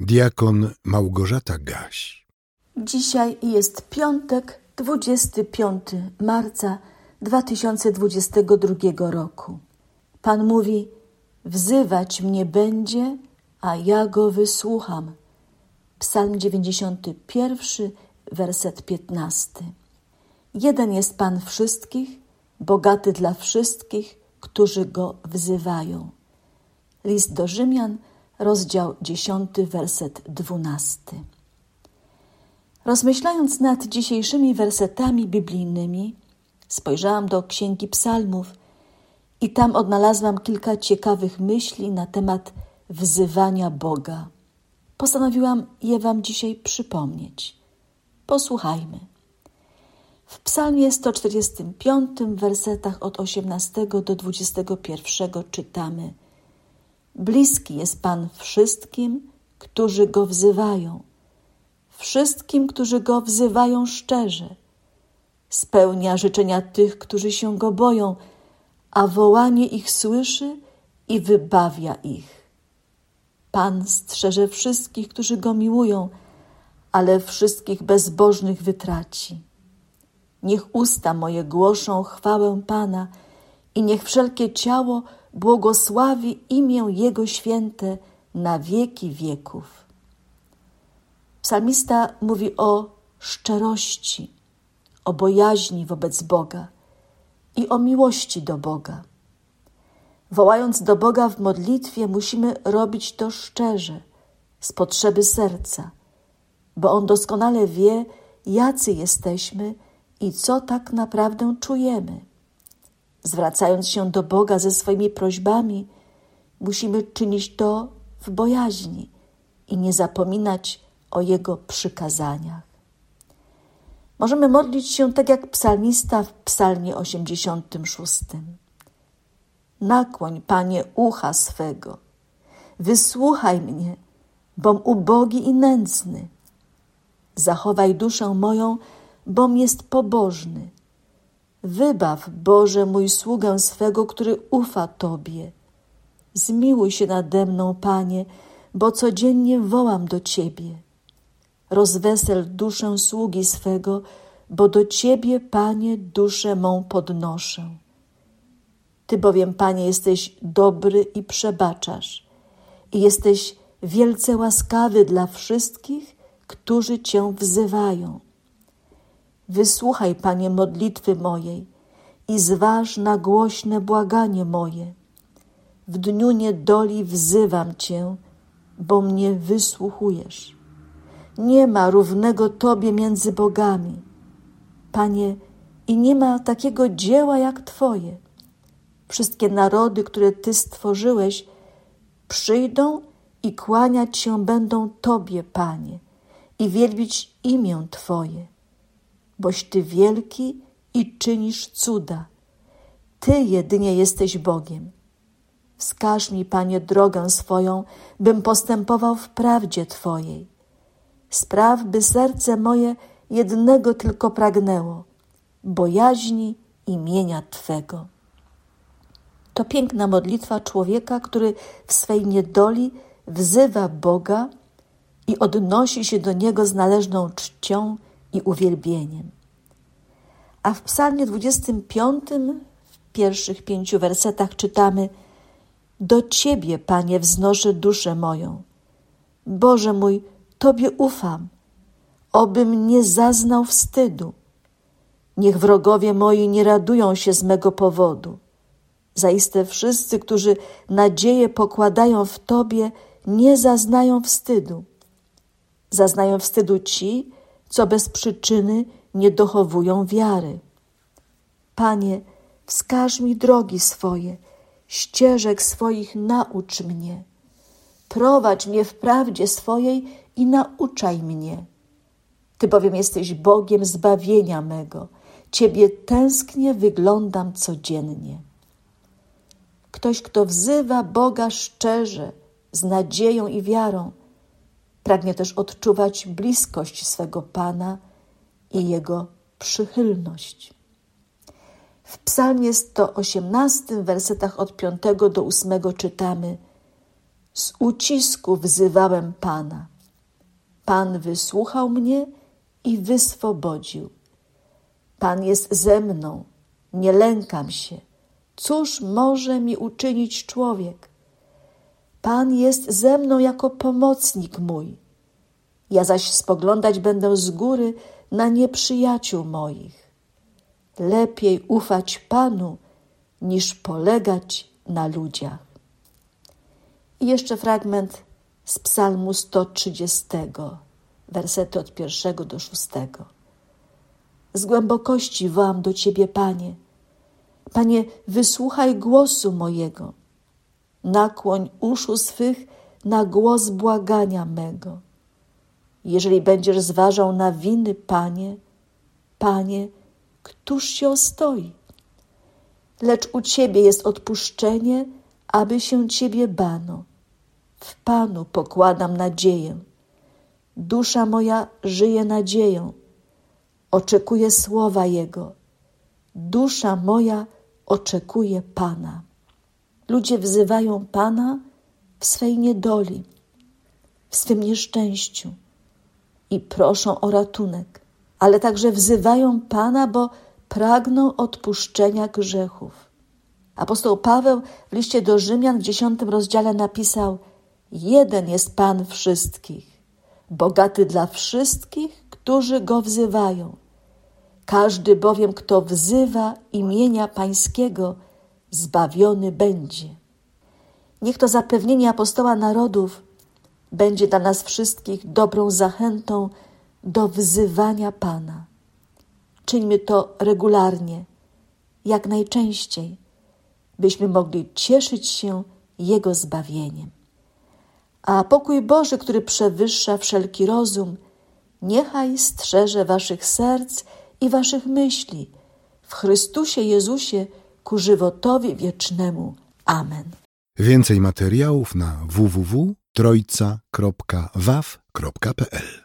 Diakon Małgorzata Gaś. Dzisiaj jest piątek, 25 marca 2022 roku. Pan mówi: Wzywać mnie będzie, a ja go wysłucham. Psalm 91, werset 15. Jeden jest Pan wszystkich, bogaty dla wszystkich, którzy go wzywają. List do Rzymian, rozdział 10, werset 12. Rozmyślając nad dzisiejszymi wersetami biblijnymi, spojrzałam do Księgi Psalmów i tam odnalazłam kilka ciekawych myśli na temat wzywania Boga. Postanowiłam je Wam dzisiaj przypomnieć. Posłuchajmy. W Psalmie 145, wersetach od 18 do 21 czytamy – Bliski jest Pan wszystkim, którzy Go wzywają, wszystkim, którzy Go wzywają szczerze. Spełnia życzenia tych, którzy się Go boją, a wołanie ich słyszy i wybawia ich. Pan strzeże wszystkich, którzy Go miłują, ale wszystkich bezbożnych wytraci. Niech usta moje głoszą chwałę Pana i niech wszelkie ciało błogosławi imię Jego święte na wieki wieków. Psalmista mówi o szczerości, o bojaźni wobec Boga i o miłości do Boga. Wołając do Boga w modlitwie, musimy robić to szczerze, z potrzeby serca, bo On doskonale wie, jacy jesteśmy i co tak naprawdę czujemy. Zwracając się do Boga ze swoimi prośbami, musimy czynić to w bojaźni i nie zapominać o Jego przykazaniach. Możemy modlić się tak jak psalmista w Psalmie 86. Nakłoń, Panie, ucha swego, wysłuchaj mnie, bom ubogi i nędzny. Zachowaj duszę moją, bom jest pobożny Wybaw, Boże, mój sługę swego, który ufa Tobie. Zmiłuj się nade mną, Panie, bo codziennie wołam do Ciebie. Rozwesel duszę sługi swego, bo do Ciebie, Panie, duszę mą podnoszę. Ty bowiem, Panie, jesteś dobry i przebaczasz, i jesteś wielce łaskawy dla wszystkich, którzy Cię wzywają. Wysłuchaj, Panie, modlitwy mojej i zważ na głośne błaganie moje. W dniu niedoli wzywam Cię, bo mnie wysłuchujesz. Nie ma równego Tobie między bogami, Panie, i nie ma takiego dzieła jak Twoje. Wszystkie narody, które Ty stworzyłeś, przyjdą i kłaniać się będą Tobie, Panie, i wielbić imię Twoje boś Ty wielki i czynisz cuda. Ty jedynie jesteś Bogiem. Wskaż mi, Panie, drogę swoją, bym postępował w prawdzie Twojej. Spraw, by serce moje jednego tylko pragnęło, bojaźni imienia Twego. To piękna modlitwa człowieka, który w swej niedoli wzywa Boga i odnosi się do Niego z należną czcią i uwielbieniem. A w Psalmie 25, w pierwszych pięciu wersetach czytamy: Do Ciebie, Panie, wznoszę duszę moją. Boże mój, Tobie ufam, obym nie zaznał wstydu. Niech wrogowie moi nie radują się z mego powodu. Zaiste wszyscy, którzy nadzieję pokładają w Tobie, nie zaznają wstydu. Zaznają wstydu ci, co bez przyczyny nie dochowują wiary. Panie, wskaż mi drogi swoje, ścieżek swoich naucz mnie. Prowadź mnie w prawdzie swojej i nauczaj mnie. Ty bowiem jesteś Bogiem zbawienia mego. Ciebie tęsknie wyglądam codziennie. Ktoś, kto wzywa Boga szczerze, z nadzieją i wiarą, Pragnie też odczuwać bliskość swego Pana i Jego przychylność. W psalmie 118, wersetach od 5 do 8 czytamy z ucisku wzywałem Pana. Pan wysłuchał mnie i wyswobodził. Pan jest ze mną, nie lękam się. Cóż może mi uczynić człowiek? Pan jest ze mną jako pomocnik mój. Ja zaś spoglądać będę z góry na nieprzyjaciół moich. Lepiej ufać Panu, niż polegać na ludziach. I jeszcze fragment z Psalmu 130, wersety od pierwszego do szóstego. Z głębokości wołam do Ciebie, Panie. Panie, wysłuchaj głosu mojego. Nakłoń uszu swych na głos błagania mego. Jeżeli będziesz zważał na winy, Panie, Panie, któż się ostoi? Lecz u Ciebie jest odpuszczenie, aby się Ciebie bano. W Panu pokładam nadzieję. Dusza moja żyje nadzieją. Oczekuje słowa Jego. Dusza moja oczekuje Pana. Ludzie wzywają Pana w swej niedoli, w swym nieszczęściu i proszą o ratunek, ale także wzywają Pana, bo pragną odpuszczenia grzechów. Apostoł Paweł w liście do Rzymian w dziesiątym rozdziale napisał: Jeden jest Pan wszystkich, bogaty dla wszystkich, którzy go wzywają. Każdy bowiem, kto wzywa imienia Pańskiego, zbawiony będzie. Niech to zapewnienie apostoła narodów będzie dla nas wszystkich dobrą zachętą do wzywania Pana. Czyńmy to regularnie, jak najczęściej, byśmy mogli cieszyć się Jego zbawieniem. A pokój Boży, który przewyższa wszelki rozum, niechaj strzeże waszych serc i waszych myśli w Chrystusie Jezusie ku żywotowi wiecznemu. Amen. Więcej materiałów na www.trojca.waw.pl